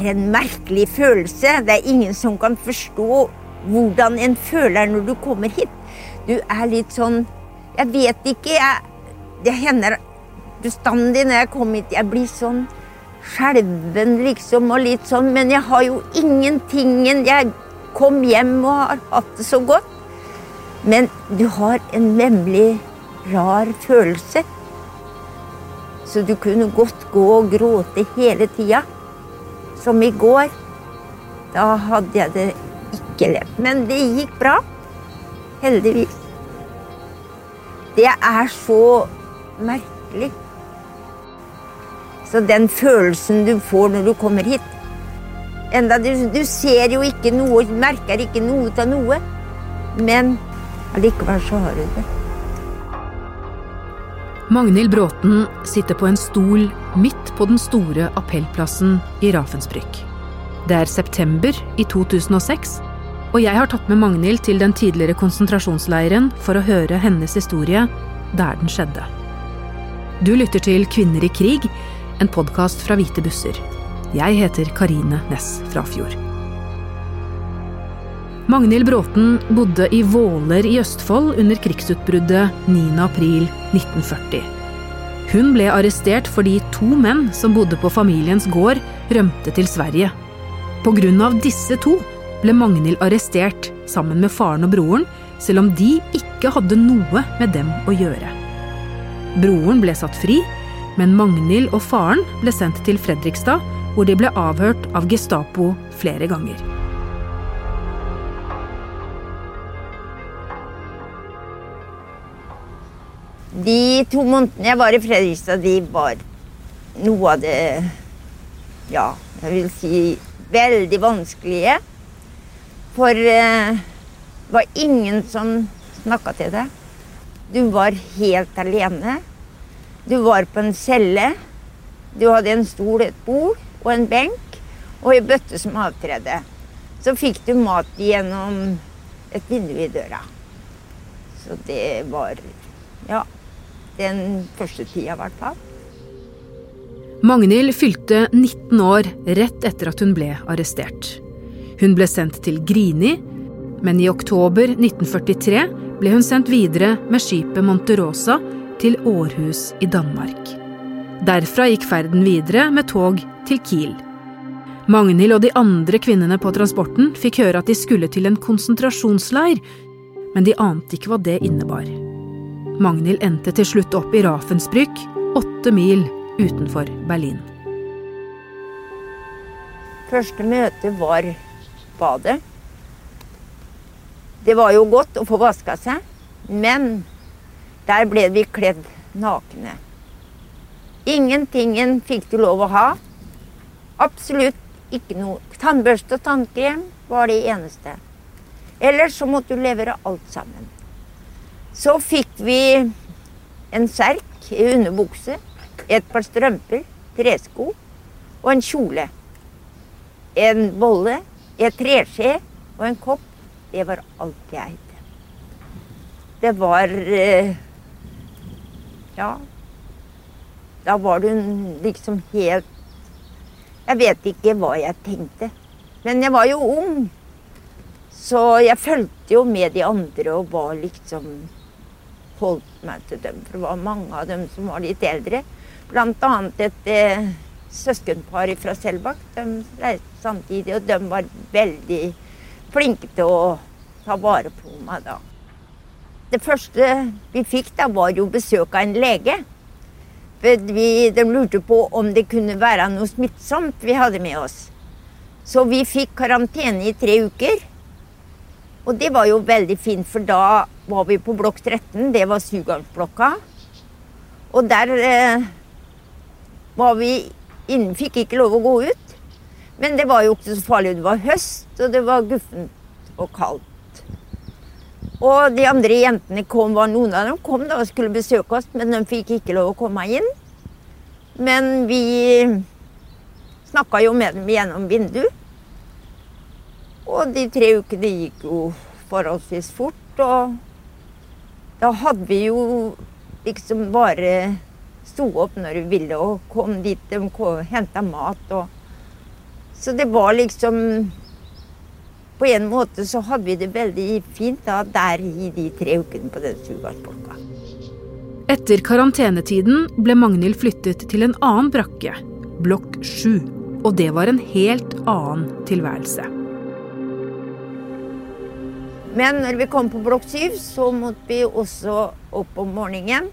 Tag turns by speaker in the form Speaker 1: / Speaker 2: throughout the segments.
Speaker 1: Er en merkelig følelse. Det er ingen som kan forstå hvordan en føler når du kommer hit. Du er litt sånn Jeg vet ikke. Jeg, det hender bestandig når jeg kommer hit Jeg blir sånn skjelven, liksom, og litt sånn. Men jeg har jo ingenting Jeg kom hjem og har hatt det så godt. Men du har en vemmelig, rar følelse. Så du kunne godt gå og gråte hele tida. Som i går. Da hadde jeg det ikke lett. Men det gikk bra. Heldigvis. Det er så merkelig. Så den følelsen du får når du kommer hit Enda du, du ser jo ikke noe, merker ikke noe av noe. Men allikevel så har du det.
Speaker 2: Magnhild Bråten sitter på en stol midt på den store appellplassen i Rafensbrück. Det er september i 2006, og jeg har tatt med Magnhild til den tidligere konsentrasjonsleiren for å høre hennes historie der den skjedde. Du lytter til Kvinner i krig, en podkast fra Hvite busser. Jeg heter Karine Næss Frafjord. Magnhild Bråten bodde i Våler i Østfold under krigsutbruddet 9.4.1940. Hun ble arrestert fordi to menn som bodde på familiens gård, rømte til Sverige. Av disse to ble Magnhild arrestert sammen med faren og broren, selv om de ikke hadde noe med dem å gjøre. Broren ble satt fri, men Magnhild og faren ble sendt til Fredrikstad, hvor de ble avhørt av Gestapo flere ganger.
Speaker 1: De to månedene jeg var i Fredrikstad, de var noe av det Ja, jeg vil si veldig vanskelige. For eh, det var ingen som snakka til deg. Du var helt alene. Du var på en celle. Du hadde en stol, et bord og en benk og ei bøtte som avtredde. Så fikk du mat gjennom et vindu i døra. Så det var Ja. Den første tida, i hvert fall.
Speaker 2: Magnhild fylte 19 år rett etter at hun ble arrestert. Hun ble sendt til Grini, men i oktober 1943 ble hun sendt videre med skipet Monterosa til Århus i Danmark. Derfra gikk ferden videre med tog til Kiel. Magnhild og de andre kvinnene på transporten fikk høre at de skulle til en konsentrasjonsleir, men de ante ikke hva det innebar. Magnhild endte til slutt opp i Rafensbrück, åtte mil utenfor Berlin.
Speaker 1: Første møte var badet. Det var jo godt å få vaska seg, men der ble vi kledd nakne. Ingentingen fikk du lov å ha. Absolutt ikke noe. Tannbørste og tannkrem var det eneste. Ellers så måtte du levere alt sammen. Så fikk vi en serk i underbukse, et par strømper, tresko og en kjole. En bolle, et treskje og en kopp. Det var alt jeg eide. Det var eh, Ja. Da var du liksom helt Jeg vet ikke hva jeg tenkte. Men jeg var jo ung. Så jeg fulgte jo med de andre og var liksom Holdt meg til dem. For det var mange av dem som var litt eldre. Annet et eh, søskenpar fra Selbakk. De reiste samtidig, og de var veldig flinke til å ta vare på meg da. Det første vi fikk, da var jo besøk av en lege. Vi, de lurte på om det kunne være noe smittsomt vi hadde med oss. Så vi fikk karantene i tre uker. Og det var jo veldig fint, for da var vi på blokk 13. Det var sugarblokka. Og der eh, var vi inne, fikk ikke lov å gå ut. Men det var jo ikke så farlig. Det var høst, og det var guffent og kaldt. Og de andre jentene kom, var noen av dem kom da og skulle besøke oss, men de fikk ikke lov å komme inn. Men vi snakka jo med dem gjennom vinduet. Og de tre ukene gikk jo forholdsvis fort, og da hadde vi jo liksom bare sto opp når vi ville og kom dit de henta mat og Så det var liksom På en måte så hadde vi det veldig fint da, der i de tre ukene på den sugarspolka.
Speaker 2: Etter karantenetiden ble Magnhild flyttet til en annen brakke, blokk 7. Og det var en helt annen tilværelse.
Speaker 1: Men når vi kom på blokk 7, så måtte vi også opp om morgenen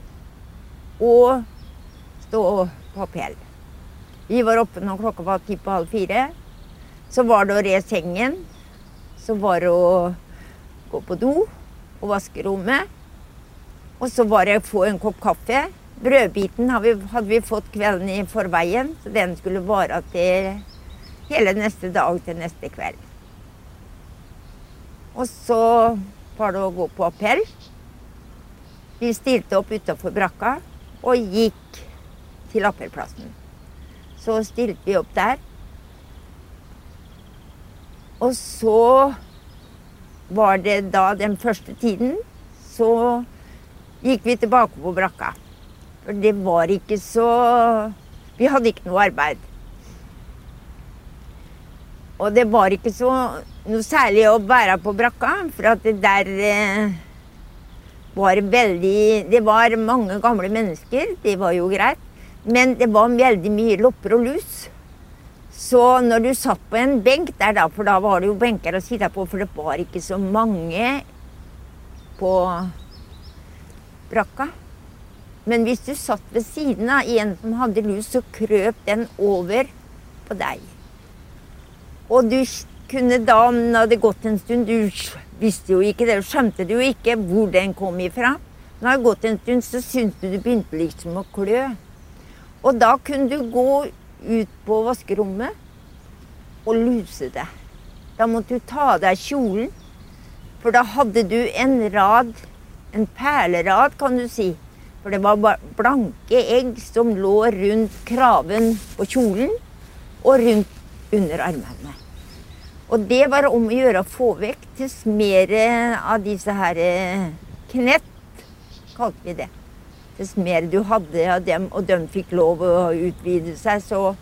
Speaker 1: og stå på appell. Vi var oppe når klokka var ti på halv fire. Så var det å re sengen. Så var det å gå på do og vaske rommet. Og så var det å få en kopp kaffe. Brødbiten hadde vi fått kvelden i forveien, så den skulle vare til hele neste dag til neste kveld. Og så var det å gå på appell. Vi stilte opp utafor brakka og gikk til appellplassen. Så stilte vi opp der. Og så var det da den første tiden så gikk vi tilbake på brakka. For det var ikke så Vi hadde ikke noe arbeid. Og det var ikke så noe særlig å være på brakka, for at det der eh, var veldig Det var mange gamle mennesker, det var jo greit. Men det var veldig mye lopper og lus. Så når du satt på en benk der, da, for da var det jo benker å sitte på, for det var ikke så mange på brakka. Men hvis du satt ved siden av en som hadde lus, så krøp den over på deg. Og du kunne da, om det hadde gått en stund Du visste jo ikke det, skjønte du jo ikke hvor den kom ifra. Når det hadde gått en stund, så syntes du det begynte liksom å klø. Og da kunne du gå ut på vaskerommet og luse det. Da måtte du ta av deg kjolen, for da hadde du en rad, en perlerad, kan du si. For det var blanke egg som lå rundt kraven på kjolen og rundt under armene. Og det var om å gjøre å få vekk til mer av disse her eh, knett, kalte vi det dess mer du hadde av dem, og de fikk lov å utvide seg, så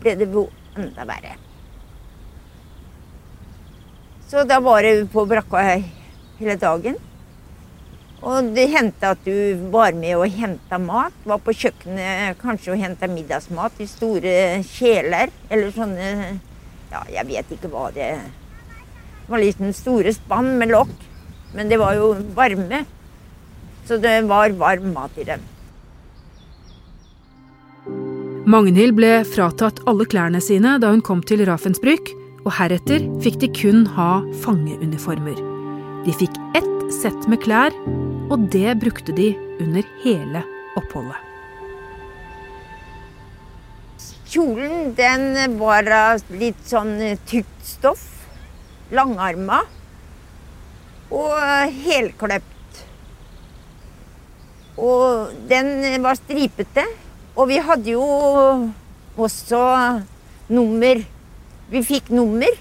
Speaker 1: ble det enda verre. Så da var det på brakka hele dagen. Og det hendte at du var med og henta mat. Var på kjøkkenet kanskje og henta middagsmat i store kjeler. Eller sånne Ja, jeg vet ikke hva det Det var liksom store spann med lokk. Men det var jo varme. Så det var varm mat i dem.
Speaker 2: Magnhild ble fratatt alle klærne sine da hun kom til Ravensbrück, og heretter fikk de kun ha fangeuniformer. De fikk ett sett med klær, og det brukte de under hele oppholdet.
Speaker 1: Kjolen den var av litt sånn tykt stoff. Langarma. Og helkløpt. Og den var stripete. Og vi hadde jo også nummer. Vi fikk nummer.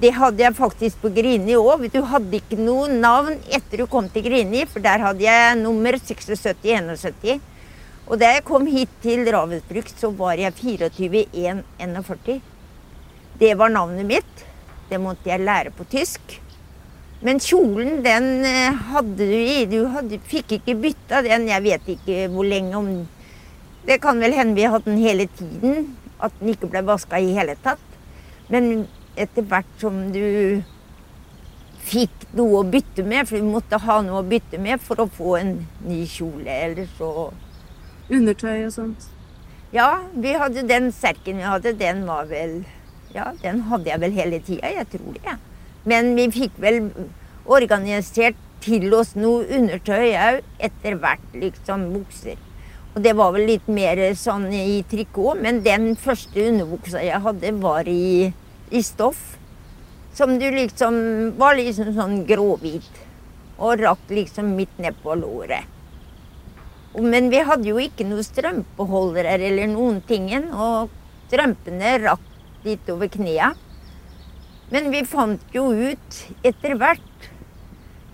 Speaker 1: Det hadde jeg faktisk på Grini òg. Du hadde ikke noe navn etter du kom til Grini, for der hadde jeg nummer 7671. Og da jeg kom hit til Ravensbruk, så var jeg 24141. Det var navnet mitt. Det måtte jeg lære på tysk. Men kjolen, den eh, hadde du i. Du hadde, fikk ikke bytta den. Jeg vet ikke hvor lenge om Det kan vel hende vi har hatt den hele tiden. At den ikke ble vaska i hele tatt. Men etter hvert som du fikk noe å bytte med, for du måtte ha noe å bytte med for å få en ny kjole, eller så
Speaker 2: Undertøy og sånt?
Speaker 1: Ja, vi hadde den serken vi hadde, den var vel Ja, den hadde jeg vel hele tida. Jeg tror det. Ja. Men vi fikk vel organisert til oss noe undertøy òg etter hvert, liksom bukser. Og det var vel litt mer sånn i trikot, men den første underbuksa jeg hadde, var i, i stoff. Som du liksom var liksom sånn gråhvit. Og rakk liksom midt ned på låret. Men vi hadde jo ikke noen strømpeholdere eller noen tingen. Og strømpene rakk litt over knærne. Men vi fant jo ut etter hvert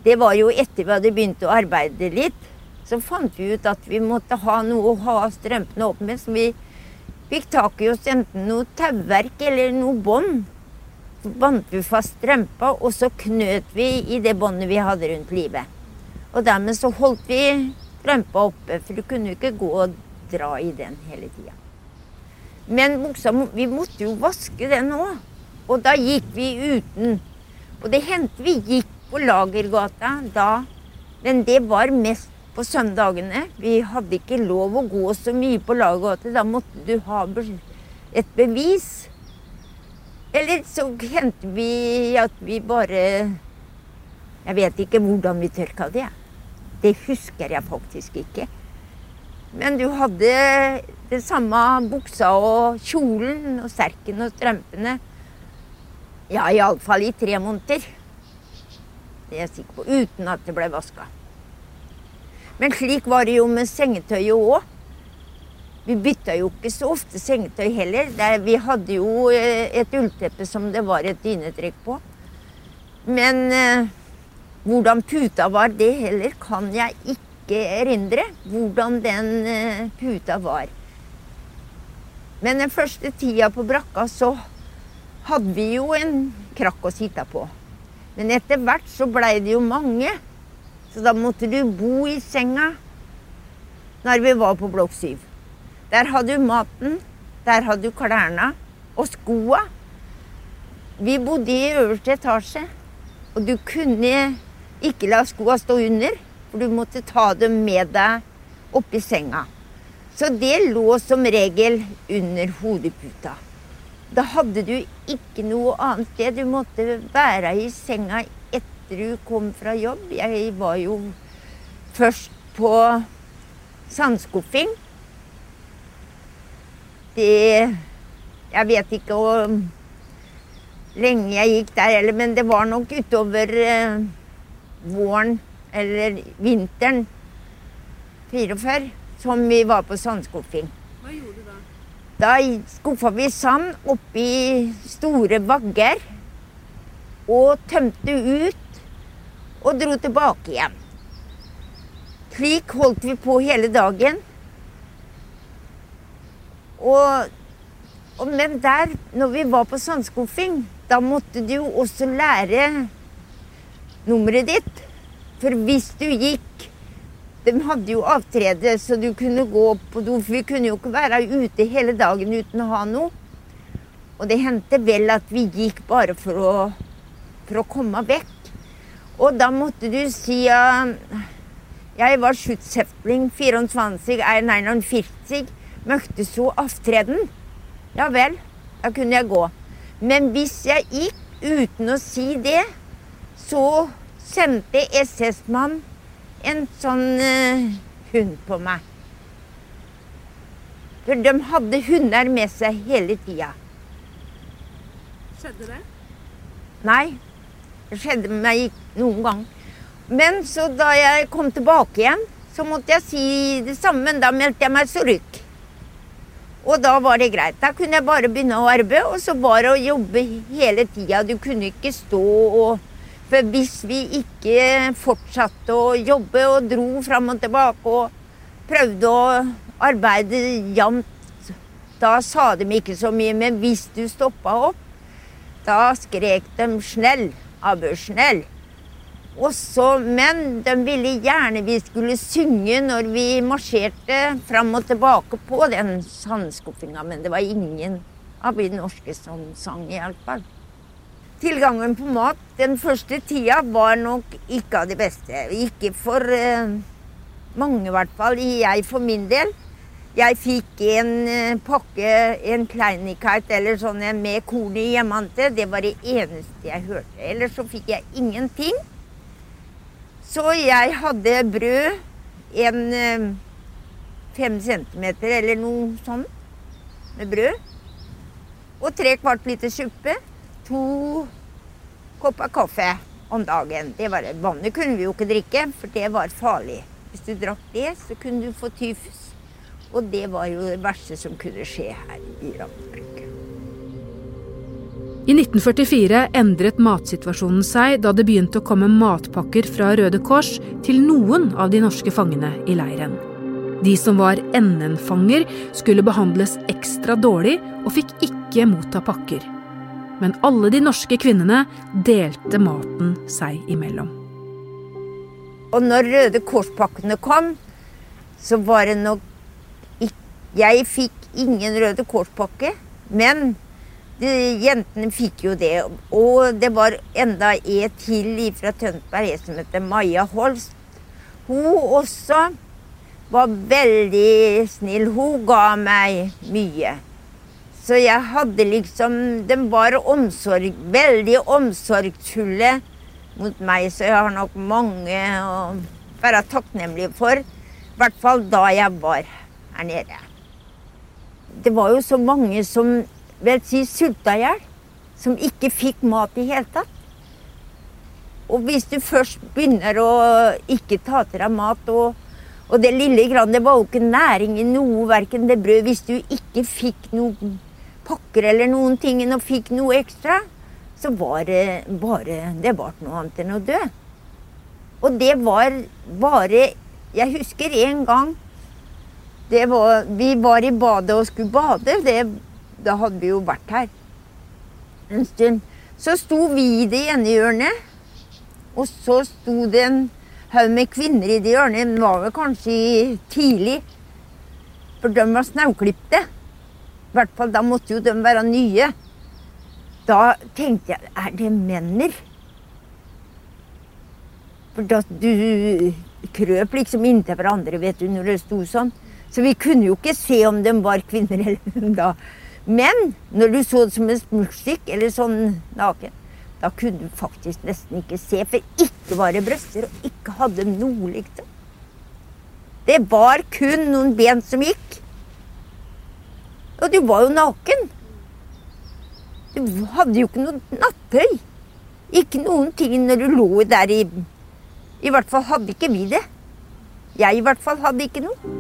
Speaker 1: Det var jo etter vi hadde begynt å arbeide litt, så fant vi ut at vi måtte ha noe å ha strømpene opp med. Så vi fikk tak i oss enten noe tauverk eller noe bånd. Så bandt vi fast strømpa, og så knøt vi i det båndet vi hadde rundt livet. Og dermed så holdt vi strømpa oppe, for du kunne jo ikke gå og dra i den hele tida. Men buksa, vi måtte jo vaske den òg. Og da gikk vi uten. Og det hendte vi gikk på Lagergata da, men det var mest på søndagene. Vi hadde ikke lov å gå så mye på Lagergata. Da måtte du ha et bevis. Eller så hendte vi at vi bare Jeg vet ikke hvordan vi tørka det. Det husker jeg faktisk ikke. Men du hadde det samme buksa og kjolen og serken og strømpene. Ja, iallfall i tre måneder. Det er jeg sikker på. Uten at det ble vaska. Men slik var det jo med sengetøyet òg. Vi bytta jo ikke så ofte sengetøy heller. Vi hadde jo eh, et ullteppe som det var et dynetrekk på. Men eh, hvordan puta var, det heller kan jeg ikke erindre. Hvordan den eh, puta var. Men den første tida på brakka så hadde vi jo en krakk å sitte på. Men etter hvert så blei det jo mange. Så da måtte du bo i senga når vi var på blokk syv. Der hadde du maten, der hadde du klærne og skoa. Vi bodde i øverste etasje, og du kunne ikke la skoa stå under, for du måtte ta dem med deg oppi senga. Så det lå som regel under hodeputa. Da hadde du ikke noe annet sted. Du måtte være i senga etter du kom fra jobb. Jeg var jo først på sandskuffing. Det Jeg vet ikke hvor lenge jeg gikk der heller, men det var nok utover eh, våren eller vinteren 44 som vi var på sandskuffing.
Speaker 2: Hva gjorde du da?
Speaker 1: Da skuffa vi sand oppi store bagger og tømte ut og dro tilbake igjen. Slik holdt vi på hele dagen. Og, og, men der, når vi var på sandskuffing, da måtte du jo også lære nummeret ditt. For hvis du gikk De hadde jo avtrede, så du kunne gå på do. For vi kunne jo ikke være ute hele dagen uten å ha noe. Og det hendte vel at vi gikk bare for å, for å komme vekk. Og da måtte du si uh, Jeg var Schutzhäftling 24, 41, möchte så avtreden. Ja vel, da kunne jeg gå. Men hvis jeg gikk uten å si det, så sendte SS-mann en sånn uh, hund på meg. For de hadde hunder med seg hele tida.
Speaker 2: Skjedde det?
Speaker 1: Nei, det skjedde med meg noen gang. Men så da jeg kom tilbake igjen, så måtte jeg si det samme, men da meldte jeg meg surk. Og da var det greit. Da kunne jeg bare begynne å arbeide, og så var det å jobbe hele tida. Du kunne ikke stå og For hvis vi ikke fortsatte å jobbe og dro fram og tilbake og prøvde å arbeide jevnt, da sa de ikke så mye. Men hvis du stoppa opp, da skrek de 'snell', Også, men de ville gjerne vi skulle synge når vi marsjerte fram og tilbake på den sandskuffinga, men det var ingen av de norske som sang, iallfall. Tilgangen på mat den første tida var nok ikke av det beste. Ikke for eh, mange, i hvert fall. Jeg for min del. Jeg fikk en eh, pakke, en kleinikite eller sånn med korn i hjemmante. Det var det eneste jeg hørte. Ellers så fikk jeg ingenting. Så jeg hadde brød, en eh, fem centimeter eller noe sånt med brød. Og tre kvart liter suppe. To kopper kaffe om dagen. Det var det. Vannet kunne vi jo ikke drikke, for det var farlig. Hvis du drakk det, så kunne du få tyfus. Og det var jo det verste som kunne skje her i Ravnebruk.
Speaker 2: I 1944 endret matsituasjonen seg da det begynte å komme matpakker fra Røde Kors til noen av de norske fangene i leiren. De som var NN-fanger, skulle behandles ekstra dårlig og fikk ikke motta pakker. Men alle de norske kvinnene delte maten seg imellom.
Speaker 1: Og når Røde Kors-pakkene kom, så var det nok Jeg fikk ingen Røde Kors-pakke, men de, jentene fikk jo det. Og det var enda en til fra Tønsberg som heter Maja Holst. Hun også var veldig snill. Hun ga meg mye. Så jeg hadde liksom De var omsorg, veldig omsorgsfulle mot meg, så jeg har nok mange å være takknemlig for. I hvert fall da jeg var her nede. Det var jo så mange som vel si sulta i hjel. Som ikke fikk mat i hele tatt. Og hvis du først begynner å ikke ta til deg mat, og, og det lille grann Det var jo ikke næring i noe, verken det brød Hvis du ikke fikk noen pakker eller noen ting og fikk noe ekstra, så var det bare Det var noe annet enn å dø. Og det var bare Jeg husker en gang var, Vi var i badet og skulle bade. Det, da hadde vi jo vært her en stund. Så sto vi i det ene hjørnet, og så sto det en haug med kvinner i det hjørnet. Det var vel kanskje tidlig, for de var snauklipte. I hvert fall da måtte jo de være nye. Da tenkte jeg er det menner? For da du krøp liksom inntil hverandre, vet du, når det sto sånn. Så vi kunne jo ikke se om de var kvinner eller da. Men når du så det som en smultstykk eller sånn naken, da kunne du faktisk nesten ikke se. For ikke var det brøster, og ikke hadde noe likt. Det var kun noen ben som gikk. Og du var jo naken. Du hadde jo ikke noe nattøy. Ikke noen ting når du lå der i I hvert fall hadde ikke vi det. Jeg i hvert fall hadde ikke noe.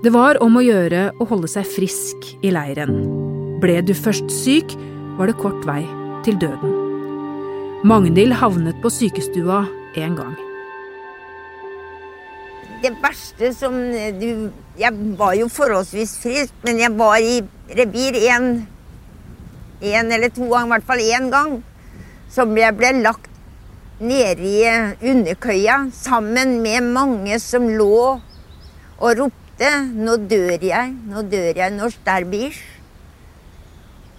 Speaker 2: Det var om å gjøre å holde seg frisk i leiren. Ble du først syk, var det kort vei til døden. Magnhild havnet på sykestua en gang.
Speaker 1: Det verste som du Jeg var jo forholdsvis frisk, men jeg var i revir én eller to ganger, i hvert fall én gang. Som jeg ble lagt nede i underkøya sammen med mange som lå og ropte 'Nå dør jeg, nå dør jeg', norsk derbish.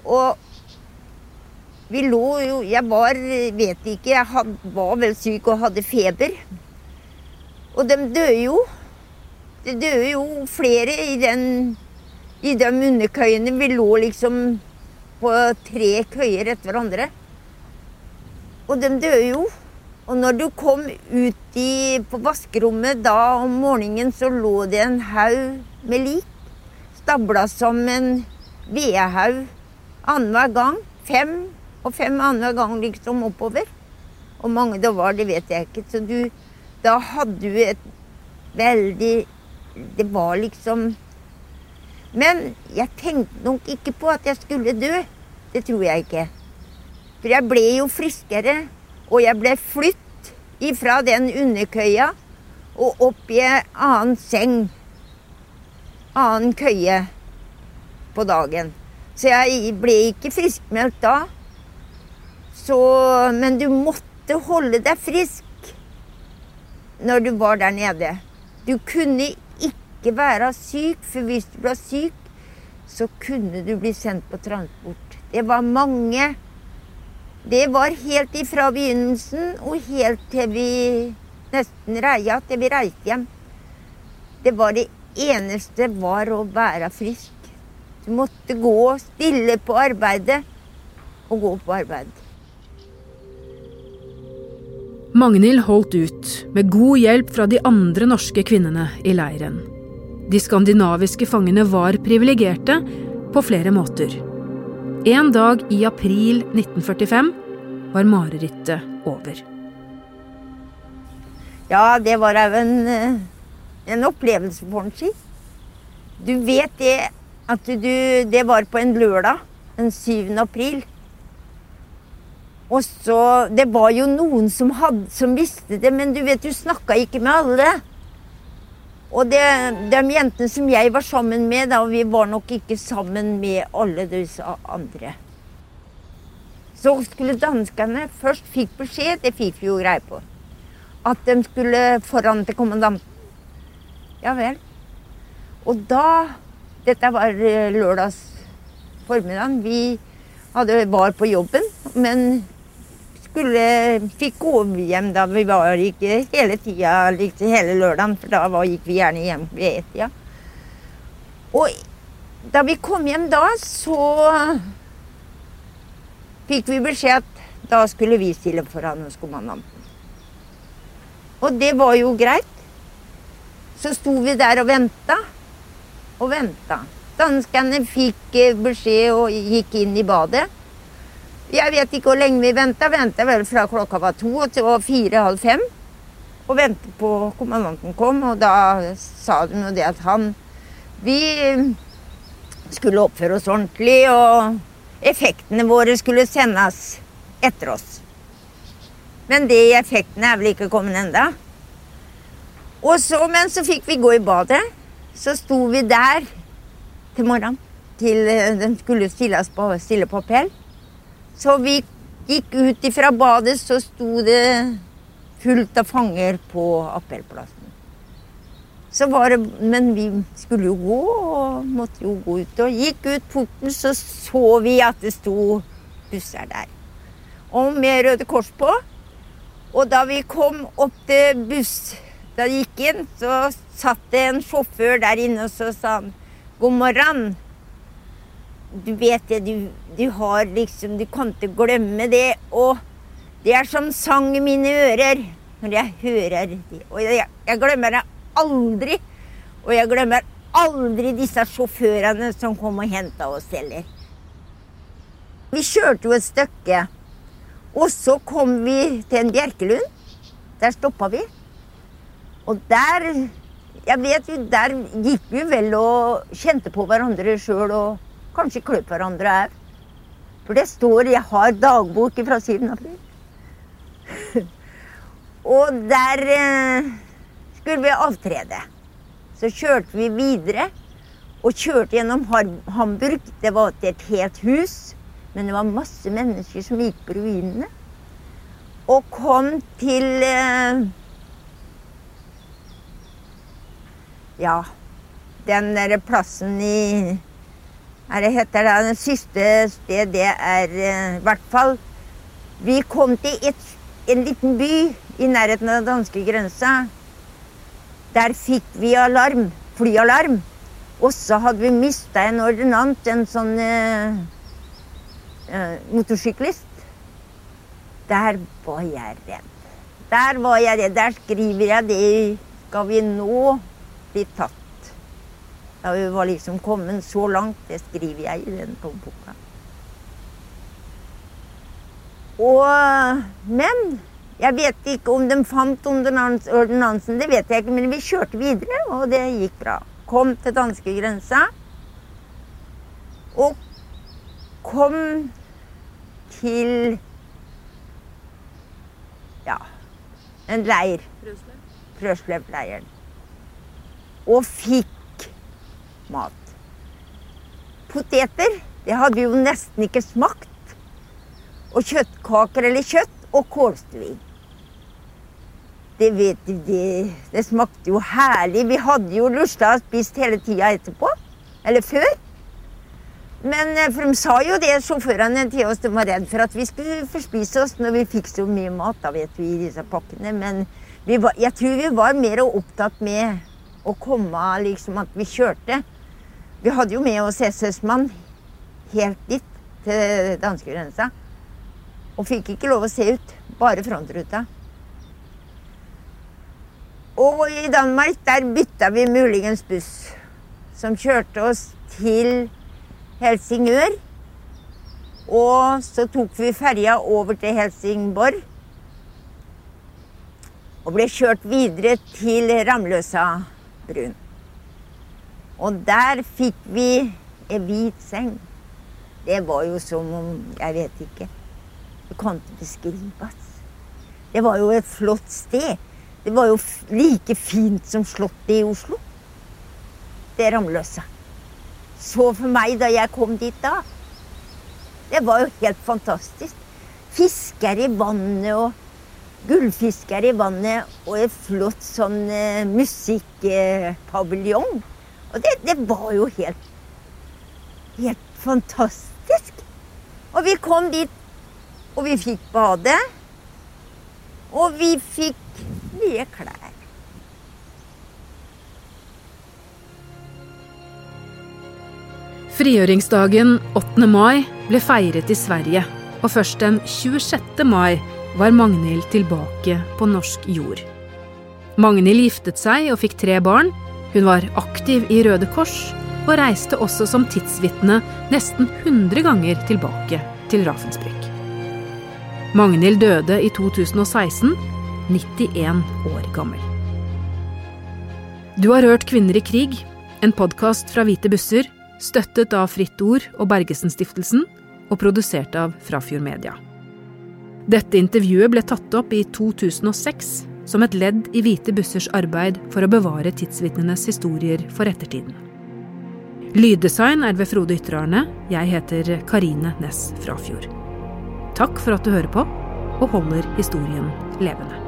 Speaker 1: Og vi lå jo Jeg var, vet ikke, jeg had, var vel syk og hadde feber. Og de døde jo. Det døde jo flere i den i de underkøyene. Vi lå liksom på tre køyer etter hverandre. Og de døde jo. Og når du kom ut i, på vaskerommet da om morgenen, så lå det en haug med lik. Stabla som en vedhaug annenhver gang. Fem og fem andre gang liksom oppover. Hvor mange det var, det vet jeg ikke. Så du Da hadde du et veldig Det var liksom Men jeg tenkte nok ikke på at jeg skulle dø. Det tror jeg ikke. For jeg ble jo friskere, og jeg ble flytt ifra den underkøya og opp i en annen seng. Annen køye på dagen. Så jeg ble ikke friskmeldt da. Så, men du måtte holde deg frisk når du var der nede. Du kunne ikke være syk, for hvis du ble syk, så kunne du bli sendt på transport. Det var mange. Det var helt ifra begynnelsen og helt til vi nesten reia, til vi reiste hjem. Det var det eneste var å være frisk. Du måtte gå stille på arbeidet og gå på arbeid.
Speaker 2: Magnhild holdt ut, med god hjelp fra de andre norske kvinnene i leiren. De skandinaviske fangene var privilegerte på flere måter. En dag i april 1945 var marerittet over.
Speaker 1: Ja, det var òg en, eh, en, opplevelse, får en si. Du vet det at du Det var på en lørdag den 7. april. Og så Det var jo noen som, hadde, som visste det, men du vet, du snakka ikke med alle. Og det, de jentene som jeg var sammen med, da, vi var nok ikke sammen med alle disse andre. Så skulle danskene først fikk beskjed, det fikk vi jo greie på, at de skulle foran til kommandanten. Ja vel. Og da Dette var eh, lørdags formiddag. Vi hadde, var på jobben, men skulle, fikk gå hjem da. Vi var ikke hele tida, liksom hele lørdagen, for da var, gikk vi gjerne hjem ved ett-tida. Og da vi kom hjem da, så fikk vi beskjed at da skulle vi stille foran kommandanten. Og det var jo greit. Så sto vi der og venta og venta. Danskene fikk eh, beskjed og gikk inn i badet. Jeg vet ikke hvor lenge vi venta. Venta vel fra klokka var to til fire-halv fem. Og ventet på kommandanten kom, og da sa de jo det at han Vi skulle oppføre oss ordentlig, og effektene våre skulle sendes etter oss. Men de effektene er vel ikke kommet enda. Og så, men så fikk vi gå i badet. Så sto vi der til morgenen til den skulle stilles på, stille på appell. Så vi gikk ut ifra badet, så sto det fullt av fanger på appellplassen. Så var det, Men vi skulle jo gå, og måtte jo gå ut. Og gikk ut porten, så så vi at det sto busser der. Og med Røde Kors på. Og da vi kom opp til buss, da vi gikk inn, så satt det en sjåfør der inne, og så sa han god morgen. Du vet det, du, du har liksom Du kan ikke glemme det. Og det er som sang i mine ører når jeg hører det. Og jeg, jeg glemmer det aldri. Og jeg glemmer aldri disse sjåførene som kom og henta oss heller. Vi kjørte jo et stykke, og så kom vi til en bjerkelund. Der stoppa vi. Og der jeg vet jo, Der gikk vi vel og kjente på hverandre sjøl og kanskje kløp hverandre òg. For det står Jeg har dagbok fra 7. april. og der eh, skulle vi avtrede. Så kjørte vi videre og kjørte gjennom Hamburg. Det var til et helt hus, men det var masse mennesker som gikk på ruinene. Og kom til eh, Ja, den der plassen i Hva det heter det? Det siste sted, det er eh, i hvert fall Vi kom til et, en liten by i nærheten av den danske grensa der fikk vi alarm, flyalarm. Og så hadde vi mista en ordinant, en sånn uh, uh, motorsyklist. Der var jeg redd. Der var jeg redd. Der skriver jeg det Skal vi nå bli tatt? Da vi var liksom kommet så langt, det skriver jeg i den boka. Og Men jeg vet ikke om de fant ordinansen, det vet jeg ikke, men vi kjørte videre, og det gikk bra. Kom til danskegrensa. Og kom til ja, en leir. Frøslev-leiren. Og fikk mat. Poteter, det hadde jo nesten ikke smakt. Og kjøttkaker eller kjøtt og kålstuing det vet du, det, det smakte jo herlig. Vi hadde jo Lusla spist hele tida etterpå. Eller før. Men eh, for de sa jo det, sjåførene til oss, de var redd for at vi skulle forspise oss når vi fikk så mye mat, da vet vi, i disse pakkene. Men var, jeg tror vi var mer opptatt med å komme, liksom at vi kjørte. Vi hadde jo med oss SS-mann helt dit til danskegrensa. Og fikk ikke lov å se ut. Bare frontruta. Og i Danmark der bytta vi muligens buss, som kjørte oss til Helsingør. Og så tok vi ferja over til Helsingborg. Og ble kjørt videre til Ramløsa brun. Og der fikk vi en hvit seng. Det var jo som om Jeg vet ikke. Det kan ikke beskrives. Det var jo et flott sted. Det var jo like fint som Slottet i Oslo. Det Ramløsa. Så for meg da jeg kom dit da Det var jo helt fantastisk. Fisker i vannet og gullfisker i vannet og et flott sånn eh, musikkpaviljong. Og det, det, var jo helt Helt fantastisk. Og vi kom dit, og vi fikk bade. Og vi fikk nye klær.
Speaker 2: Frigjøringsdagen 8. mai ble feiret i Sverige, og først den 26. mai var Magnhild tilbake på norsk jord. Magnhild giftet seg og fikk tre barn. Hun var aktiv i Røde Kors, og reiste også som tidsvitne nesten 100 ganger tilbake til Ravensbrück. Magnhild døde i 2016, 91 år gammel. Du har hørt Kvinner i krig, en podkast fra Hvite busser, støttet av Fritt Ord og Bergesen-stiftelsen, og produsert av Frafjord Media. Dette intervjuet ble tatt opp i 2006 som et ledd i Hvite bussers arbeid for å bevare tidsvitnenes historier for ettertiden. Lyddesign er ved Frode Ytterarne. Jeg heter Karine Næss Frafjord. Takk for at du hører på og holder historien levende.